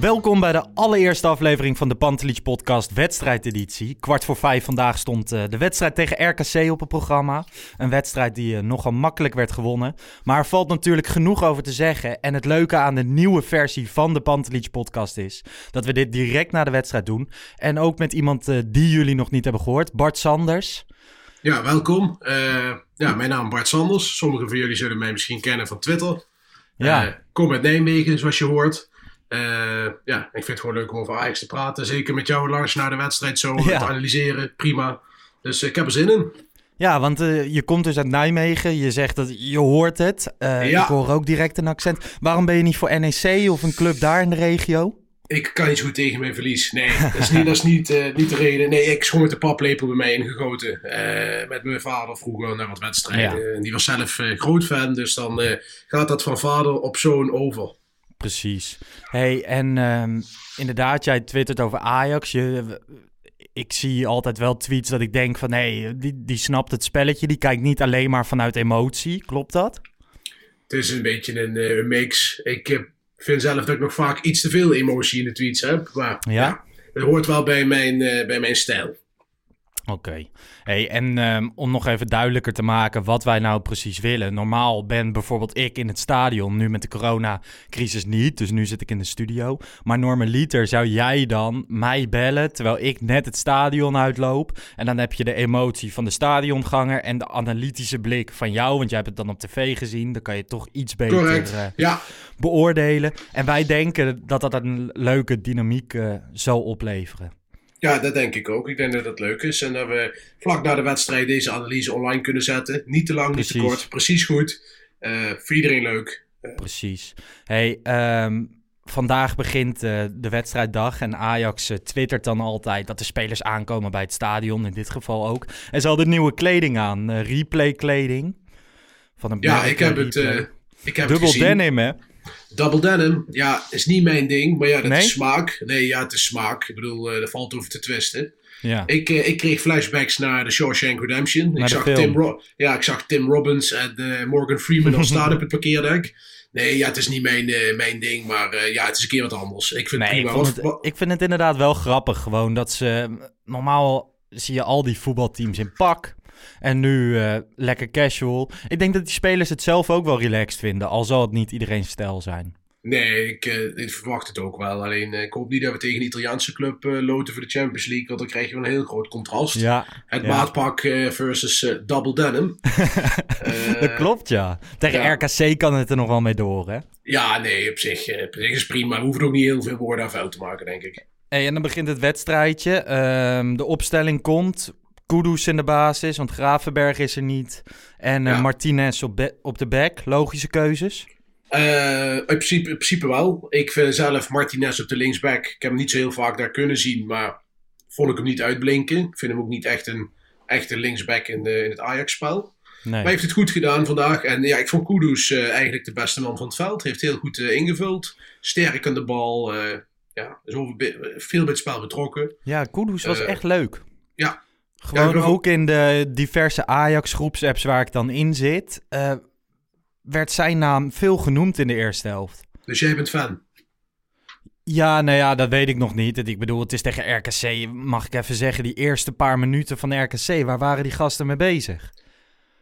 Welkom bij de allereerste aflevering van de Pantelich podcast wedstrijdeditie. Kwart voor vijf vandaag stond eh, de wedstrijd tegen RKC op het programma. Een wedstrijd die eh, nogal makkelijk werd gewonnen. Maar er valt natuurlijk genoeg over te zeggen. En het leuke aan de nieuwe versie van de Pantelich podcast is... dat we dit direct na de wedstrijd doen. En ook met iemand eh, die jullie nog niet hebben gehoord. Bart Sanders. Ja, welkom. Ja, mijn naam is Bart Sanders. Sommigen van jullie zullen mij misschien kennen van Twitter. Ja. Kom uit Nijmegen, zoals je hoort. Eh, ja, ik vind het gewoon leuk om over Ajax te praten. Zeker met jou, Lars, na de wedstrijd zo Ja. te analyseren. Prima. Dus ik heb er zin in. Ja, want eh, je komt dus uit Nijmegen. Je zegt dat je hoort het. Eh, Ja. Ik hoor ook direct een accent. Waarom ben je niet voor NEC of een club daar in de regio? Ik kan niet zo goed tegen mijn verlies. Nee, dat is niet, dat is niet, eh, niet de reden. Nee, ik met de paplepel bij mij ingegoten. Eh, met mijn vader vroeger naar wat wedstrijden. En die was zelf eh, groot fan. Dus dan eh, gaat dat van vader op zoon over. Precies. Hey, en ehm, inderdaad, jij twittert over Ajax. Je, ik zie altijd wel tweets dat ik denk van... hé, die, die snapt het spelletje. Die kijkt niet alleen maar vanuit emotie. Klopt dat? Het is een beetje een, eh, mix. Ik eh, vind zelf dat ik nog vaak iets te veel emotie in de tweets heb. Maar Ja? ja, het hoort wel bij mijn, eh, bij mijn stijl. Oké. Hey, en ehm, om nog even duidelijker te maken wat wij nou precies willen. Normaal ben bijvoorbeeld ik in het stadion, nu met de coronacrisis niet. Dus nu zit ik in de studio. Maar normaliter zou jij dan mij bellen terwijl ik net het stadion uitloop. En dan heb je de emotie van de stadionganger en de analytische blik van jou. Want jij hebt het dan op tv gezien. Dan kan je toch iets beter eh, Ja, beoordelen. En wij denken dat dat een leuke dynamiek eh, zal opleveren. Ja, dat denk ik ook. Ik denk dat het leuk is. En dat we vlak na de wedstrijd deze analyse online kunnen zetten. Niet te lang, niet te kort. Precies goed. Eh, voor iedereen leuk. Precies. Hey, ehm, vandaag begint eh, de wedstrijddag en Ajax eh, twittert dan altijd dat de spelers aankomen bij het stadion, in dit geval ook. En ze hadden nieuwe kleding aan, eh, replay kleding. Van een Ja, ik heb eh, het, eh, ik heb het Dubbel denim, hè? Double denim, ja, is niet mijn ding. Maar ja, dat Nee? is smaak. Nee, ja, het is smaak. Ik bedoel, eh daar valt over te twisten. Ja. Ik, eh, ik kreeg flashbacks naar de Shawshank Redemption. Naar ik, zag film. Tim Ro- ja, ik zag Tim Robbins en eh, Morgan Freeman al staan op het parkeerdek. Nee, ja, het is niet mijn, mijn ding, maar ja, het is een keer wat anders. Ik vind Nee, het vond ik vind het inderdaad wel grappig gewoon dat ze... Normaal zie je al die voetbalteams in pak en nu eh, lekker casual. Ik denk dat die spelers het zelf ook wel relaxed vinden, al zal het niet iedereen's stijl zijn. Nee, ik, eh, ik verwacht het ook wel. Alleen eh, ik hoop niet dat we tegen een Italiaanse club eh, loten voor de Champions League, want dan krijg je wel een heel groot contrast. Ja, Het ja. maatpak eh, versus eh, double denim. Eh, dat klopt, ja. Tegen ja. RKC kan het er nog wel mee door, hè? Ja, nee, op zich, eh, op zich is het prima. We hoeven ook niet heel veel woorden aan vuil te maken, denk ik. Hey, en dan begint het wedstrijdje. Ehm, de opstelling komt. Kudus in de basis, want Gravenberg is er niet. En eh, Ja. Martinez op, de back. Logische keuzes. Eh, in, principe, in principe wel. Ik vind zelf Martinez op de linksback. Ik heb hem niet zo heel vaak daar kunnen zien, maar vond ik hem niet uitblinken. Ik vind hem ook niet echt een echte linksback in, de, in het Ajax-spel. Nee. Maar hij heeft het goed gedaan vandaag. En ja, ik vond Kudus eh, eigenlijk de beste man van het veld. Heeft heel goed ingevuld. Sterk aan de bal. ja, is over, veel bij het spel betrokken. Ja, Kudus was echt leuk. ja. Gewoon Ja, ook in de diverse Ajax-groepsapps waar ik dan in zit... eh, werd zijn naam veel genoemd in de eerste helft. Dus jij bent fan. Ja, nou ja, dat weet ik nog niet. Ik bedoel, het is tegen RKC. Mag ik even zeggen, die eerste paar minuten van RKC, waar waren die gasten mee bezig?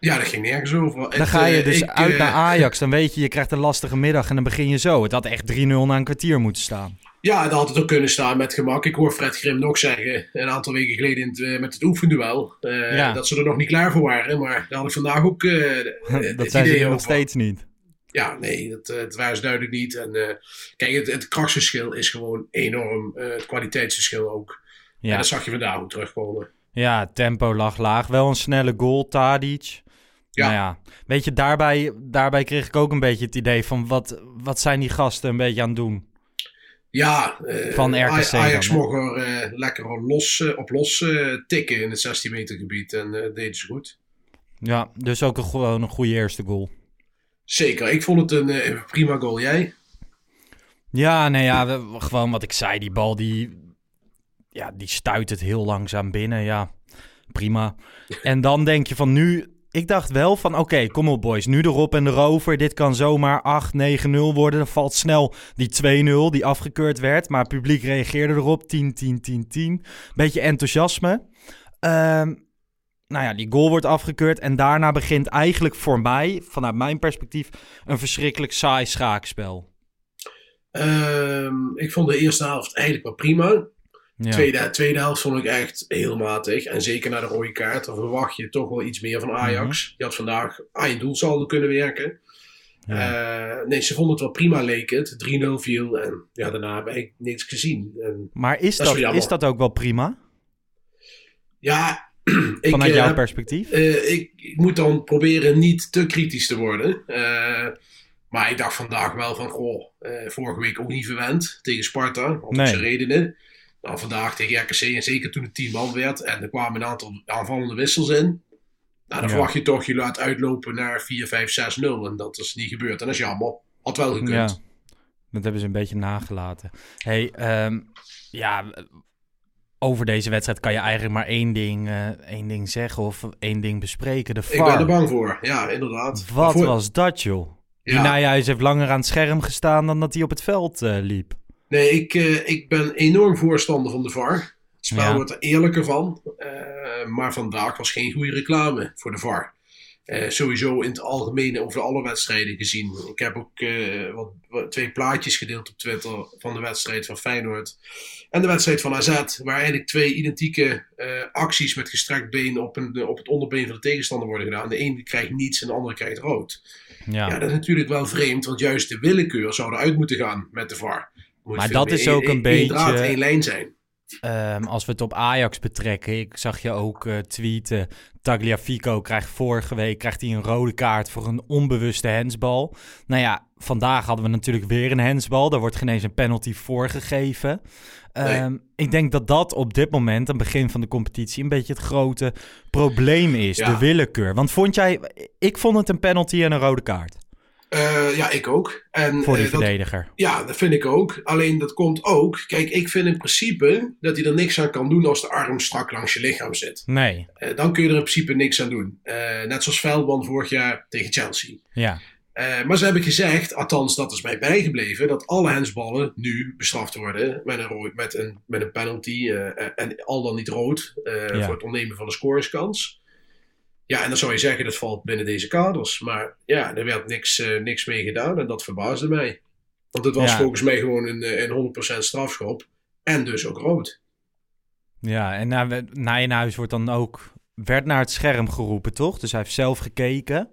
Ja, dat ging nergens over. Dan Het, ga je eh, dus ik, uit eh, naar Ajax. Dan weet je, je krijgt een lastige middag en dan begin je zo. Het had echt 3-0 na een kwartier moeten staan. Ja, dat had het ook kunnen staan met gemak. Ik hoor Fred Grim nog zeggen, een aantal weken geleden in het, eh, met het oefenduel, eh, Ja. dat ze er nog niet klaar voor waren. Maar daar had ik vandaag ook eh, dat zijn ze nog steeds niet. Ja, nee, dat, dat waren ze duidelijk niet. En eh, kijk, het, het krachtsverschil is gewoon enorm. eh, het kwaliteitsverschil ook. En Ja. dat zag je vandaag ook terugkomen. ja, tempo lag laag. Wel een snelle goal, Tadic. Ja. Nou ja, weet je, daarbij, daarbij kreeg ik ook een beetje het idee van... Wat, wat zijn die gasten een beetje aan het doen? Ja, eh, Van RKC Aj- Ajax dan, mocht er eh, lekker los, eh, op los eh, tikken in het 16 meter gebied. En eh deden ze goed. Ja, dus ook een, gewoon een goede eerste goal. Zeker, ik vond het een eh, prima goal. Jij? Ja, nee, ja, we- gewoon wat ik zei. Die bal, die, ja, die stuit het heel langzaam binnen. Ja, prima. En dan denk je van nu... Ik dacht wel van, oké, kom op boys. Nu erop en erover. Dit kan zomaar 8, 9, 0 worden. Dan valt snel die 2-0 die afgekeurd werd. Maar het publiek reageerde erop. 10, 10, 10, 10. Beetje enthousiasme. Ehm, nou ja, die goal wordt afgekeurd. En daarna begint eigenlijk voor mij, vanuit mijn perspectief... een verschrikkelijk saai schaakspel. Ehm, ik vond de eerste helft eigenlijk wel prima. Ja. Tweede, tweede helft vond ik echt heel matig. En zeker na de rode kaart, dan verwacht je toch wel iets meer van Ajax. Mhm. Je had vandaag aan je doelsaldo kunnen werken. Eh, nee, ze vonden het wel prima, leek het. 3-0 viel en ja, daarna heb ik niks gezien. En, Maar is Dat is dat, is ook wel prima? ja, ik, Vanuit eh, jouw heb- perspectief? eh, ik, ik moet dan proberen niet te kritisch te worden. Eh, maar ik dacht vandaag wel van, goh, eh, vorige week ook niet verwend tegen Sparta. Om Nee. zijn redenen. Nou, vandaag tegen RKC en zeker toen het 10 man werd. En er kwamen een aantal aanvallende wissels in. Nou, dan Ja. verwacht je toch, je laat uitlopen naar 4, 5, 6, 0. En dat is niet gebeurd. En dat is jammer. Had wel gekund. Ja, dat hebben ze een beetje nagelaten. hey, ehm, ja, over deze wedstrijd kan je eigenlijk maar één ding, eh, één ding zeggen of één ding bespreken. De Ik ben er bang voor. Ja, inderdaad. Wat Voor- was dat, joh? Die Ja. Nijhuis heeft langer aan het scherm gestaan dan dat hij op het veld eh, liep. Nee, ik, eh, ik ben enorm voorstander van de VAR. Het spel Ja. wordt er eerlijker van. Eh, maar vandaag was geen goede reclame voor de VAR. Eh, sowieso in het algemeen over alle wedstrijden gezien. Ik heb ook wat, wat- twee plaatjes gedeeld op Twitter van de wedstrijd van Feyenoord. En de wedstrijd van AZ. Waar eigenlijk twee identieke acties met gestrekt been op, een, op het onderbeen van de tegenstander worden gedaan. De ene krijgt niets en de andere krijgt rood. Ja. Ja, dat is natuurlijk wel vreemd. Want juist de willekeur zou eruit moeten gaan met de VAR. Maar dat is ook één- een één beetje- één lijn zijn. Ehm, als we het op Ajax betrekken, ik zag je ook eh, tweeten. Tagliafico krijgt vorige week krijgt hij een rode kaart voor een onbewuste hensbal. Nou ja, vandaag hadden we natuurlijk weer een hensbal. Daar wordt geen eens een penalty voor gegeven. Ehm, Ik denk dat dat op dit moment, aan het begin van de competitie, een beetje het grote probleem is. Ja. De willekeur. Want vond jij, ik vond het een penalty en een rode kaart Eh, ja, ik ook. En, voor die eh, dat, verdediger. ja, dat vind ik ook. Alleen dat komt ook. Kijk, ik vind in principe dat hij er niks aan kan doen als de arm strak langs je lichaam zit. Nee, Eh, dan kun je er in principe niks aan doen. Net zoals Veldman vorig jaar tegen Chelsea. ja. Maar ze hebben gezegd, althans dat is mij bijgebleven, dat alle hensballen nu bestraft worden met een, rood, met een, met een penalty en al dan niet rood Ja. voor het ontnemen van de scoringskans. Ja, en dan zou je zeggen dat valt binnen deze kaders. Maar ja, er werd niks, eh, niks mee gedaan en dat verbaasde mij. Want het was Ja. volgens mij gewoon een, eh, een 100% strafschop en dus ook rood. Ja, en na- Nijenhuis wordt dan ook, werd naar het scherm geroepen, toch? Dus hij heeft zelf gekeken.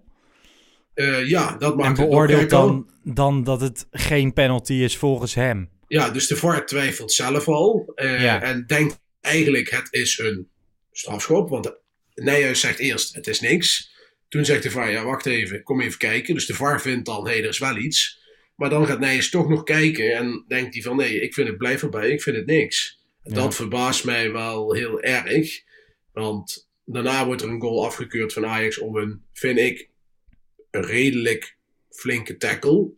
Eh, ja, dat maakt En beoordeelt dan, dan dat het geen penalty is volgens hem. Ja, dus de VAR twijfelt zelf al. Ja. En denkt eigenlijk het is een strafschop. Want Nijhuis zegt eerst het is niks. Toen zegt de VAR ja wacht even, kom even kijken. Dus de VAR vindt dan hé hey, er is wel iets. Maar dan gaat Nijhuis toch nog kijken en denkt hij van nee ik vind het blijf erbij, ik vind het niks. En Ja. Dat verbaast mij wel heel erg. Want daarna wordt er een goal afgekeurd van Ajax om een, vind ik, een redelijk flinke tackle.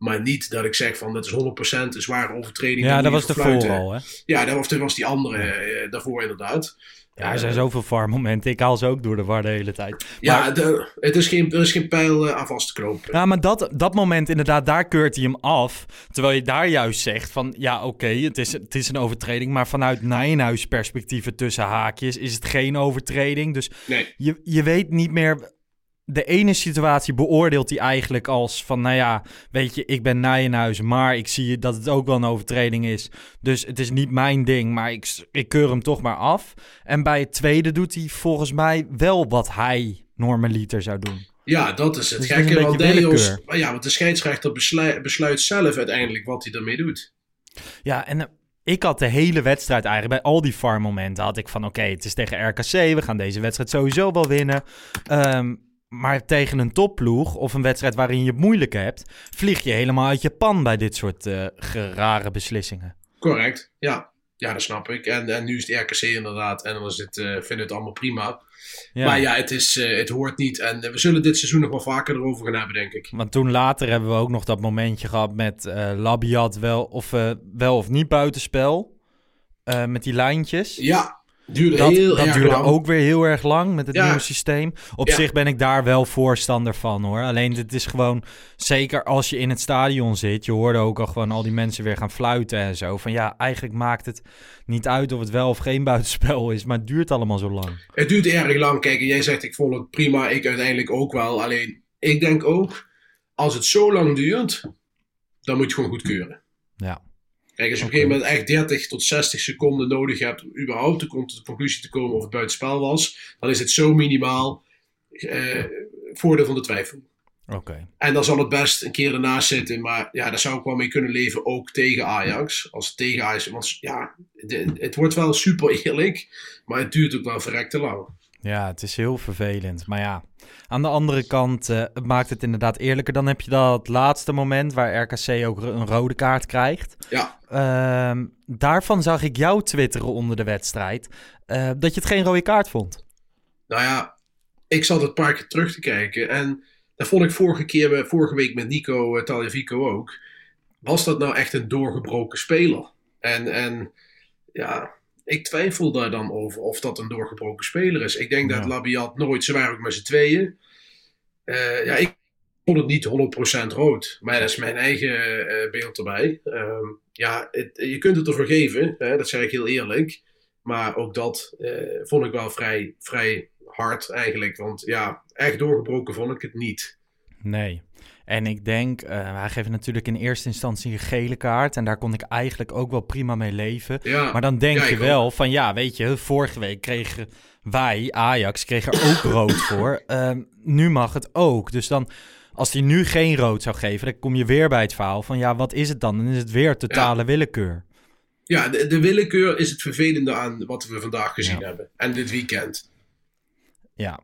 Maar niet dat ik zeg van dat is 100% een zware overtreding. Ja, dat was de fluiten. voor al, hè? Ja, dat was, dat was die andere eh, daarvoor inderdaad. Ja, er zijn zoveel VAR-momenten. Ik haal ze ook door de war de hele tijd. Ja, Maar- de, het is geen, er is geen pijl eh, aan vast te knopen. Ja, maar dat, dat moment inderdaad, daar keurt hij hem af. Terwijl je daar juist zegt van, ja oké, het, is, het is een overtreding. Maar vanuit Nijenhuis perspectieven tussen haakjes is het geen overtreding. Dus Nee. je, je weet niet meer... De ene situatie beoordeelt hij eigenlijk als van, nou ja, weet je, ik ben Nijenhuis, maar ik zie dat het ook wel een overtreding is. Dus het is niet mijn ding, maar ik, ik keur hem toch maar af. En bij het tweede doet hij volgens mij wel wat hij normaliter zou doen. Ja, dat is het Dus gekke. Want Deos, ja, want de scheidsrechter besluit, besluit zelf uiteindelijk wat hij ermee doet. Ja, en eh, ik had de hele wedstrijd eigenlijk, bij al die VAR-momenten, had ik van oké, het is tegen RKC, we gaan deze wedstrijd sowieso wel winnen. Ehm, maar tegen een topploeg of een wedstrijd waarin je het moeilijk hebt, vlieg je helemaal uit je pan bij dit soort ge- rare beslissingen. Correct, ja. Ja, dat snap ik. En, en nu is het RKC inderdaad. En dan is het, eh vind het allemaal prima. Ja. Maar ja, het, is, eh, het hoort niet. En we zullen dit seizoen nog wel vaker erover gaan hebben, denk ik. Want toen later hebben we ook nog dat momentje gehad met eh Labiat wel of, wel of niet buitenspel. Met die lijntjes. Ja, duurde Dat, heel dat erg duurde lang. ook weer heel erg lang met het Ja. nieuwe systeem. Op Ja. zich ben ik daar wel voorstander van hoor. Alleen het is gewoon, zeker als je in het stadion zit, je hoorde ook al gewoon al die mensen weer gaan fluiten en zo. Van ja, eigenlijk maakt het niet uit of het wel of geen buitenspel is, maar het duurt allemaal zo lang. Het duurt erg lang. Kijk, en jij zegt ik vond het prima. Ik uiteindelijk ook wel. Alleen, ik denk ook, als het zo lang duurt, dan moet je gewoon goedkeuren. Ja. Kijk, als je op een gegeven moment echt 30 tot 60 seconden nodig hebt om überhaupt te- tot de conclusie te komen of het buitenspel was, dan is het zo minimaal eh, voordeel van de twijfel. Oké. En dan zal het best een keer ernaast zitten. Maar ja, daar zou ik wel mee kunnen leven, ook tegen Ajax. Als tegen Ajax. Want ja, de- het wordt wel super eerlijk. Maar het duurt ook wel verrekte lang. Ja, het is heel vervelend. Maar ja, aan de andere kant, eh, het maakt het inderdaad eerlijker. Dan heb je dat laatste moment waar RKC ook een rode kaart krijgt. Ja, Ehm, daarvan zag ik jou twitteren onder de wedstrijd eh, dat je het geen rode kaart vond. nou ja, ik zat het paar keer terug te kijken. En dat vond ik vorige, keer, vorige week met Nico uh, Taljevico ook. Was dat nou echt een doorgebroken speler? En, en ja, ik twijfel daar dan over of dat een doorgebroken speler is. Ik denk Ja. dat Labiat nooit, ze waren ook met z'n tweeën. Eh, ja, ik vond het niet 100% rood. Maar dat is mijn eigen eh, beeld erbij. Ehm, ja, het- je kunt het ervoor geven, hè, dat zeg ik heel eerlijk. Maar ook dat eh, vond ik wel vrij, vrij hard eigenlijk. Want ja, echt doorgebroken vond ik het niet. Nee. En ik denk, eh, hij geeft natuurlijk in eerste instantie een gele kaart. En daar kon ik eigenlijk ook wel prima mee leven. Ja, Maar dan denk Ja, je wel van ja, weet je, vorige week kregen wij, Ajax, kreeg er ook rood voor. Ehm, nu mag het ook. Dus dan, als hij nu geen rood zou geven, dan kom je weer bij het verhaal van ja, wat is het dan? Dan is het weer totale willekeur. ja de, de willekeur is het vervelende aan wat we vandaag gezien hebben. En dit weekend. Ja,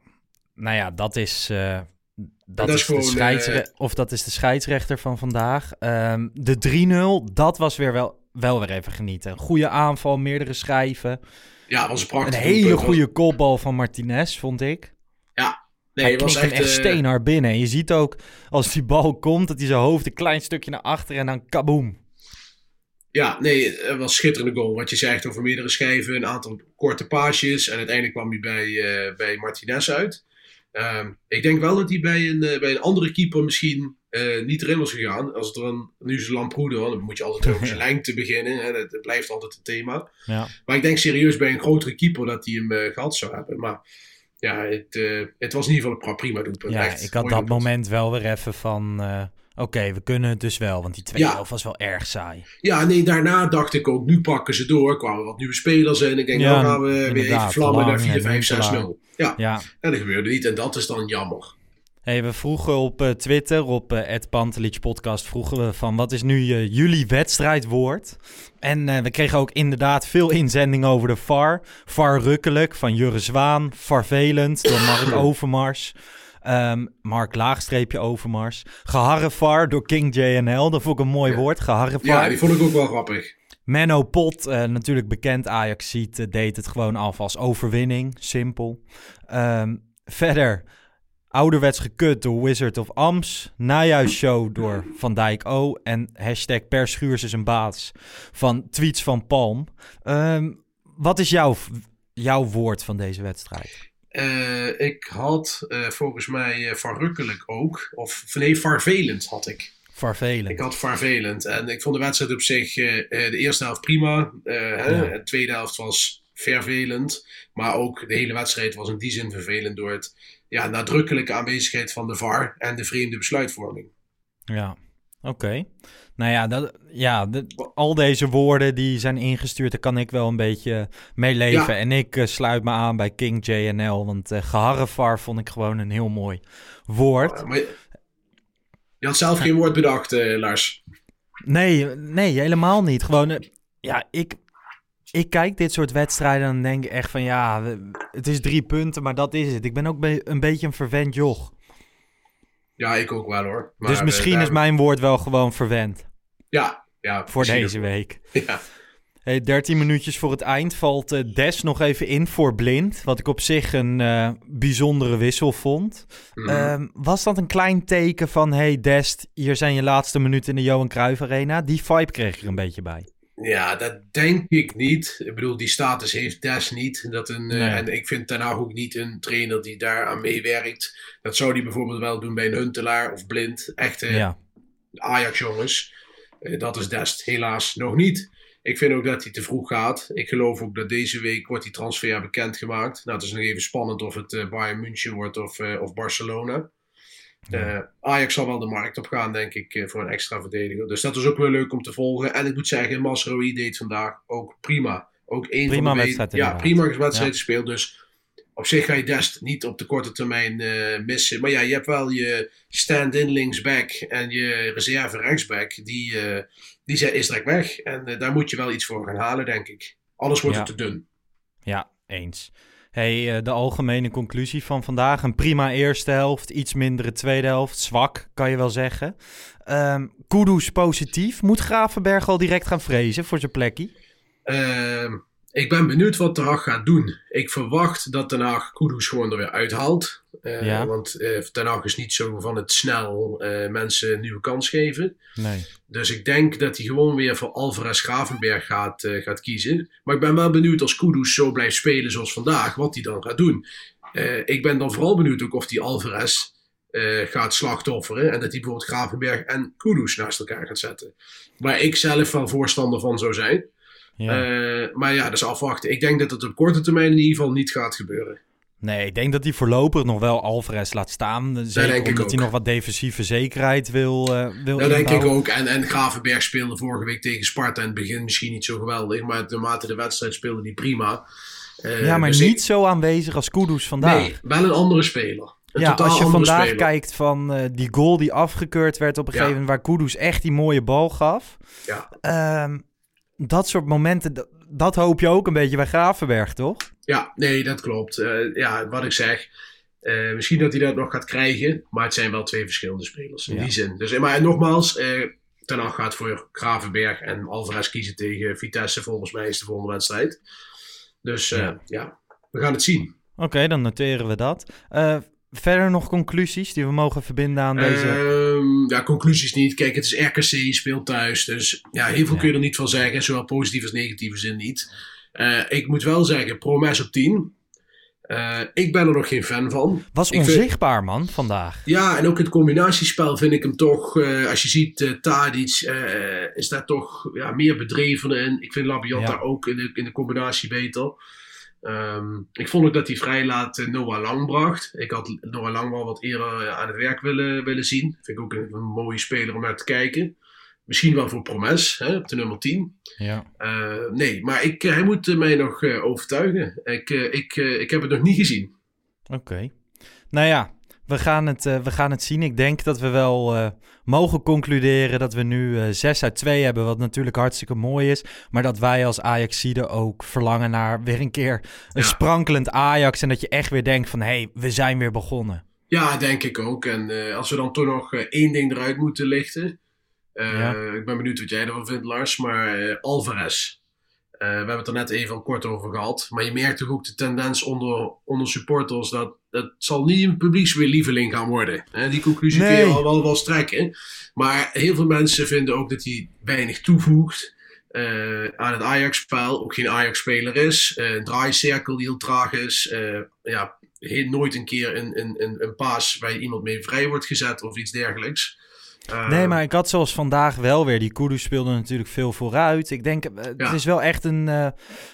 nou ja, dat is. eh, dat, dat is, is de scheidsre- eh, of dat is de scheidsrechter van vandaag. Ehm, de 3-0, dat was weer wel, wel weer even genieten. Een goede aanval, meerdere schijven. Ja, was een Een prachtig hele goede kopbal van Martinez, vond ik. Nee, hij was echt, hem echt eh, steenhard binnen. En je ziet ook, als die bal komt, dat hij zijn hoofd een klein stukje naar achter en dan kaboom. Ja, nee, het was schitterende goal. Wat je zegt over meerdere schijven, een aantal korte paasjes. En uiteindelijk kwam hij bij, eh, bij Martinez uit. Ehm, ik denk wel dat hij bij een, eh, bij een andere keeper misschien eh, niet erin was gegaan. Als het er een, nu is Lamproede, dan moet je altijd over zijn lengte beginnen. Hè, dat, dat blijft altijd een thema. Ja. Maar ik denk serieus bij een grotere keeper dat hij hem eh, gehad zou hebben. Maar ja, het, het was in ieder geval een prima doelpunt. Ja, Echt ik had dat moment wel weer even van... Oké, we kunnen het dus wel, want die tweede Ja. helft was wel erg saai. Ja, nee, daarna dacht ik ook, nu pakken ze door. kwamen wat nieuwe spelers in. Ik denk, Ja, nou gaan we weer even vlammen naar Lang 4, en 5, 6, Huntelaar. 0. Ja, Ja, en dat gebeurde niet. En dat is dan jammer. Hey, we vroegen op eh, Twitter, op uh, Pantelich podcast, vroegen we van wat is nu eh, jullie wedstrijdwoord? En we kregen ook inderdaad veel inzendingen over de VAR. VAR rukkelijk van Jurre Zwaan, Varvelend door Mark Overmars. Ehm, Mark Laagstreepje Overmars. Geharrevar door King JNL, dat vond ik een mooi woord, geharrevar. Ja, die vond ik ook wel grappig. Menno Pot, eh, natuurlijk bekend Ajax ziet, eh, deed het gewoon af als overwinning. Simpel. Ehm, verder, ouderwets gekut door Wizard of Ams. Najuisshow door Van Dijk O. En hashtag per schuurs is een baas van tweets van Palm. Ehm, wat is jouw jouw woord van deze wedstrijd? Uh, ik had volgens mij verrukkelijk ook. Of nee, vervelend had ik. Vervelend. Ik had vervelend. En ik vond de wedstrijd op zich de eerste helft prima. Ja. De tweede helft was vervelend. Maar ook de hele wedstrijd was in die zin vervelend door het ja, nadrukkelijke aanwezigheid van de VAR en de vreemde besluitvorming. Ja, oké. Nou ja, dat, ja al deze woorden die zijn ingestuurd, daar kan ik wel een beetje mee leven. Ja. En ik uh, sluit me aan bij King JNL, want uh, geharrevar vond ik gewoon een heel mooi woord. Uh, je, had zelf geen woord bedacht, Lars. Nee, nee, helemaal niet. Gewoon, ja, ik, ik kijk dit soort wedstrijden en denk echt van ja, het is drie punten, maar dat is het. Ik ben ook een beetje een verwend joch. Ja, ik ook wel hoor. Maar dus misschien is mijn woord wel gewoon verwend. Ja, ja. Voor deze week. Ja. Hey, 13 minuutjes voor het eind valt uh, Des nog even in voor Blind. Wat ik op zich een uh, bijzondere wissel vond. Mm -hmm. was dat een klein teken van... Hey Des, hier zijn je laatste minuten in de Johan Cruijff Arena? Die vibe kreeg ik er een beetje bij. Ja, dat denk ik niet. Ik bedoel, die status heeft Des niet. Dat een, nee. uh, en ik vind daarna ook niet een trainer die daaraan meewerkt. Dat zou die bijvoorbeeld wel doen bij een Huntelaar of Blind. Echte ja. Ajax-jongens. Dat is Dest helaas nog niet. Ik vind ook dat hij te vroeg gaat. Ik geloof ook dat deze week wordt die transfer bekendgemaakt. Nou, het is nog even spannend of het uh, Bayern München wordt of, of Barcelona. Uh, Ajax zal wel de markt op gaan, denk ik, voor een extra verdediger. Dus dat is ook wel leuk om te volgen. En ik moet zeggen, Masrowi deed vandaag ook prima. Ook één prima van de wedstrijd. Ja, prima wedstrijd gespeeld. Dus op zich ga je Dest niet op de korte termijn uh, missen. Maar ja, je hebt wel je stand-in linksback en je reserve rechtsback. Die, uh, die is direct weg. En uh, daar moet je wel iets voor gaan halen, denk ik. Alles wordt ja. te dun. Ja, eens. Hey, de algemene conclusie van vandaag. Een prima eerste helft, iets mindere tweede helft. Zwak, kan je wel zeggen. Um, Kudus positief. Moet Gravenberg al direct gaan vrezen voor zijn plekje? Uh, ik ben benieuwd wat Den Haag gaat doen. Ik verwacht dat Den Haag Kudus gewoon er weer uithaalt. Uh, ja. Want uh, Den Haag is niet zo van het snel uh, mensen een nieuwe kans geven. Nee. Dus ik denk dat hij gewoon weer voor Alvarez Gravenberg gaat, gaat kiezen. Maar ik ben wel benieuwd als Kudus zo blijft spelen zoals vandaag, wat hij dan gaat doen. ik ben dan vooral benieuwd ook of die Alvarez gaat slachtofferen. En dat hij bijvoorbeeld Gravenberg en Kudus naast elkaar gaat zetten. Waar ik zelf wel voorstander van zou zijn. Ja. Uh, maar ja, dat is afwachten. Ik denk dat het op korte termijn in ieder geval niet gaat gebeuren. Nee, ik denk dat hij voorlopig nog wel Alvarez laat staan. Zeker denk omdat hij nog wat defensieve zekerheid wil, uh, wil Dat denk ik ook. En, en Gravenberg speelde vorige week tegen Sparta in het begin misschien niet zo geweldig. Maar naarmate de wedstrijd speelde hij prima. Uh, ja, maar dus niet ik... zo aanwezig als Kudus vandaag. Nee, wel een andere speler. Een ja, als je vandaag speler. kijkt van uh, die goal die afgekeurd werd op een gegeven moment... waar Kudus echt die mooie bal gaf. Ja. Um, dat soort momenten, dat, hoop je ook een beetje bij Gravenberg, toch? Ja, nee, dat klopt. Uh, ja, wat ik zeg, uh, misschien dat hij dat nog gaat krijgen, maar het zijn wel twee verschillende spelers in Ja. die zin. Dus, maar nogmaals, uh, Ten Hag gaat voor Gravenberg en Alvarez kiezen tegen Vitesse. Volgens mij is de volgende wedstrijd. Dus ja. ja, we gaan het zien. Oké, okay, dan noteren we dat. Verder nog conclusies die we mogen verbinden aan deze... Um, ja, conclusies niet. Kijk, het is RKC, speelt thuis. Dus ja, heel veel ja. kun je er niet van zeggen. Zowel positief als negatieve zin niet. Uh, ik moet wel zeggen, Promes op 10. Uh, ik ben er nog geen fan van. Was ik onzichtbaar, vind... man, vandaag. Ja, en ook het combinatiespel vind ik hem toch... Uh, als je ziet, uh, Tadic is daar toch ja, meer bedreven in. Ik vind Labiat ja. daar ook in de, in de combinatie beter. Um, ik vond ook dat hij vrij laat uh, Noah Lang bracht. Ik had Noah Lang wel wat eerder uh, aan het werk willen, willen zien. Vind ik ook een, een, mooie speler om naar te kijken. Misschien wel voor Promes, hè, op de nummer 10. Ja. Uh, nee, maar ik, hij moet mij nog overtuigen. Ik, ik, ik heb het nog niet gezien. Oké. Okay. Nou ja, we gaan, het, we gaan het zien. Ik denk dat we wel mogen concluderen dat we nu uh, 6 uit 2 hebben, wat natuurlijk hartstikke mooi is. Maar dat wij als Ajaxide ook verlangen naar weer een keer een ja. sprankelend Ajax. En dat je echt weer denkt van, hé, hey, we zijn weer begonnen. Ja, denk ik ook. En als we dan toch nog één ding eruit moeten lichten. Ja. Ik ben benieuwd wat jij ervan vindt, Lars. Maar Alvarez. Uh, we hebben het er net even al kort over gehad. Maar je merkt toch ook de tendens onder, onder supporters dat het zal niet een publieksweerlieveling gaan worden. Die conclusie nee. kun je al wel, wel strekken. Maar heel veel mensen vinden ook dat hij weinig toevoegt. eh, aan het Ajax-spel. Ook geen Ajax-speler is. Eh, een draaicirkel die heel traag is. Eh, ja, nooit een keer een, een, een, een paas waar iemand mee vrij wordt gezet of iets dergelijks. Uh, nee, maar ik had zoals vandaag wel weer. Die Kudus speelde natuurlijk veel vooruit. Ik denk, uh, het is wel echt een, uh,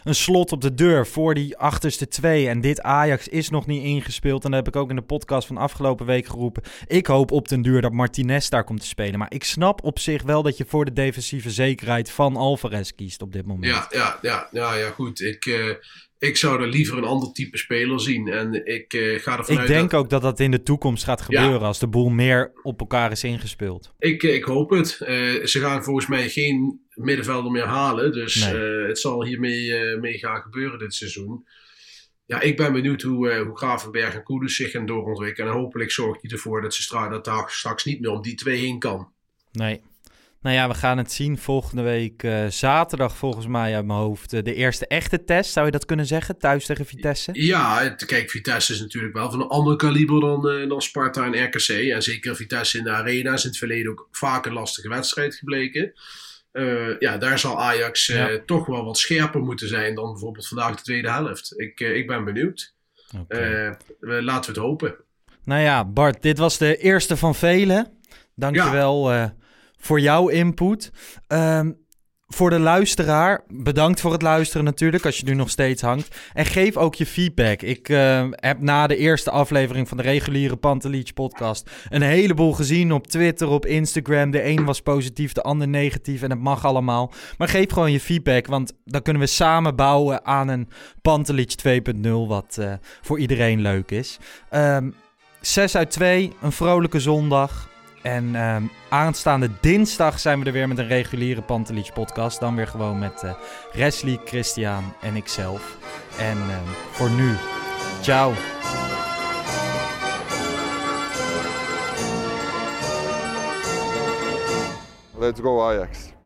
een slot op de deur voor die achterste twee. En dit Ajax is nog niet ingespeeld. En dat heb ik ook in de podcast van afgelopen week geroepen. Ik hoop op den duur dat Martinez daar komt te spelen. Maar ik snap op zich wel dat je voor de defensieve zekerheid van Alvarez kiest op dit moment. Ja, ja, ja, ja, ja goed. Ik, ik zou er liever een ander type speler zien. En ik uh, ga ervan ik uit. Ik denk dat... ook dat dat in de toekomst gaat gebeuren ja. als de boel meer op elkaar is ingespeeld. Ik, ik hoop het. Uh, ze gaan volgens mij geen middenvelder meer halen. Dus nee. uh, het zal hiermee mee gaan gebeuren dit seizoen. Ja, ik ben benieuwd hoe, hoe Gravenberg en Koeders zich gaan doorontwikkelen. En hopelijk zorgt hij ervoor dat ze stra dat daar straks niet meer om die twee heen kan. Nee, nou ja, we gaan het zien volgende week uh, zaterdag volgens mij uit mijn hoofd. Uh, de eerste echte test, zou je dat kunnen zeggen? Thuis tegen Vitesse? Ja, kijk, Vitesse is natuurlijk wel van een ander kaliber dan, uh, dan Sparta en RKC. En zeker Vitesse in de arena is in het verleden ook vaak een lastige wedstrijd gebleken. ja, daar zal Ajax ja. toch wel wat scherper moeten zijn dan bijvoorbeeld vandaag de tweede helft. Ik, ik ben benieuwd. Okay. laten we het hopen. Nou ja, Bart, dit was de eerste van velen. Dankjewel ja voor jouw input. Um, voor de luisteraar, bedankt voor het luisteren natuurlijk, als je nu nog steeds hangt. En geef ook je feedback. Ik uh, heb na de eerste aflevering van de reguliere Pantelich podcast een heleboel gezien op Twitter, op Instagram. De een was positief, de ander negatief en het mag allemaal. Maar geef gewoon je feedback, want dan kunnen we samen bouwen aan een Pantelich 2.0, wat uh, voor iedereen leuk is. Um, 6 uit 2, een vrolijke zondag. En um, aanstaande dinsdag zijn we er weer met een reguliere Pantelich podcast. Dan weer gewoon met uh, Christian en ikzelf. En um, voor nu, ciao. Let's go Ajax.